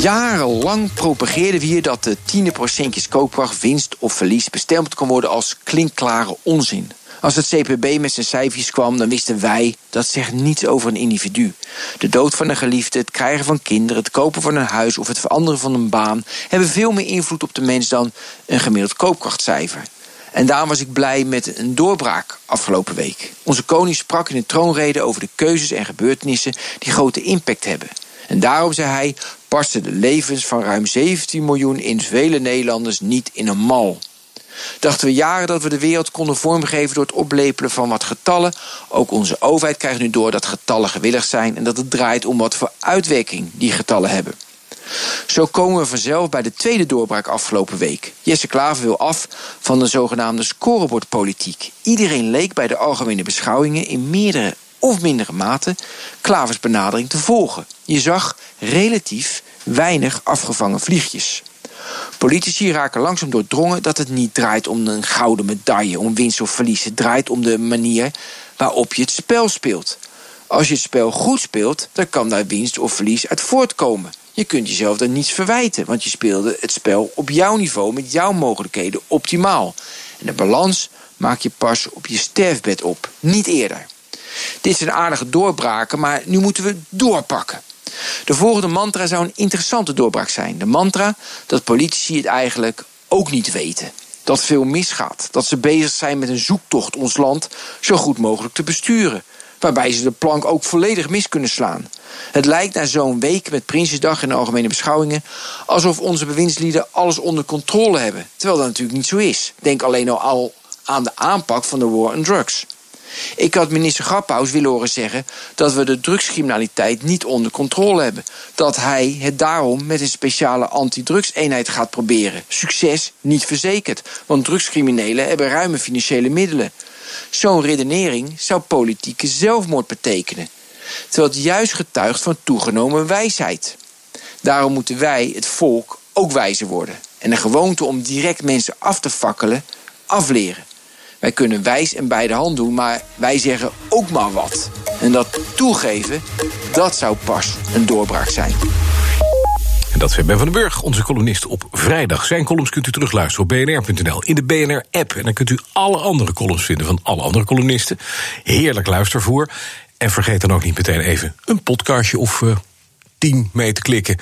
Jarenlang propageerden we hier dat de tiende procentjes koopkracht, winst of verlies bestemd kon worden als klinkklare onzin. Als het CPB met zijn cijfers kwam, dan wisten wij dat zegt niets over een individu. De dood van een geliefde, het krijgen van kinderen, het kopen van een huis of het veranderen van een baan hebben veel meer invloed op de mens dan een gemiddeld koopkrachtcijfer. En daarom was ik blij met een doorbraak afgelopen week. Onze koning sprak in een troonrede over de keuzes en gebeurtenissen die grote impact hebben. En daarom zei hij: passen de levens van ruim 17 miljoen in vele Nederlanders niet in een mal. Dachten we jaren dat we de wereld konden vormgeven door het oplepelen van wat getallen. Ook onze overheid krijgt nu door dat getallen gewillig zijn en dat het draait om wat voor uitwerking die getallen hebben. Zo komen we vanzelf bij de tweede doorbraak afgelopen week. Jesse Klaver wil af van de zogenaamde scorebordpolitiek. Iedereen leek bij de algemene beschouwingen in meerdere of mindere mate Klavers benadering te volgen. Je zag relatief weinig afgevangen vliegjes. Politici raken langzaam doordrongen dat het niet draait om een gouden medaille, om winst of verlies. Het draait om de manier waarop je het spel speelt. Als je het spel goed speelt, dan kan daar winst of verlies uit voortkomen. Je kunt jezelf dan niets verwijten, want je speelde het spel op jouw niveau met jouw mogelijkheden optimaal. En de balans maak je pas op je sterfbed op, niet eerder. Dit zijn aardige doorbraken, maar nu moeten we doorpakken. De volgende mantra zou een interessante doorbraak zijn. De mantra dat politici het eigenlijk ook niet weten. Dat veel misgaat. Dat ze bezig zijn met een zoektocht ons land zo goed mogelijk te besturen. Waarbij ze de plank ook volledig mis kunnen slaan. Het lijkt na zo'n week met Prinsjesdag en de algemene beschouwingen alsof onze bewindslieden alles onder controle hebben. Terwijl dat natuurlijk niet zo is. Denk alleen al aan de aanpak van de war on drugs. Ik had minister Graphaus willen horen zeggen dat we de drugscriminaliteit niet onder controle hebben. Dat hij het daarom met een speciale antidrugseenheid gaat proberen. Succes niet verzekerd, want drugscriminelen hebben ruime financiële middelen. Zo'n redenering zou politieke zelfmoord betekenen. Terwijl het juist getuigt van toegenomen wijsheid. Daarom moeten wij, het volk, ook wijzer worden. En de gewoonte om direct mensen af te fakkelen, afleren. Wij kunnen wijs en bij de hand doen, maar wij zeggen ook maar wat. En dat toegeven, dat zou pas een doorbraak zijn. En dat zei Ben van den Burg, onze columnist op vrijdag. Zijn columns kunt u terugluisteren op bnr.nl in de BNR-app. En dan kunt u alle andere columns vinden van alle andere columnisten. Heerlijk luistervoer. En vergeet dan ook niet meteen even een podcastje of uh, tien mee te klikken.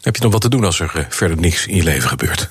Heb je nog wat te doen als er uh, verder niks in je leven gebeurt.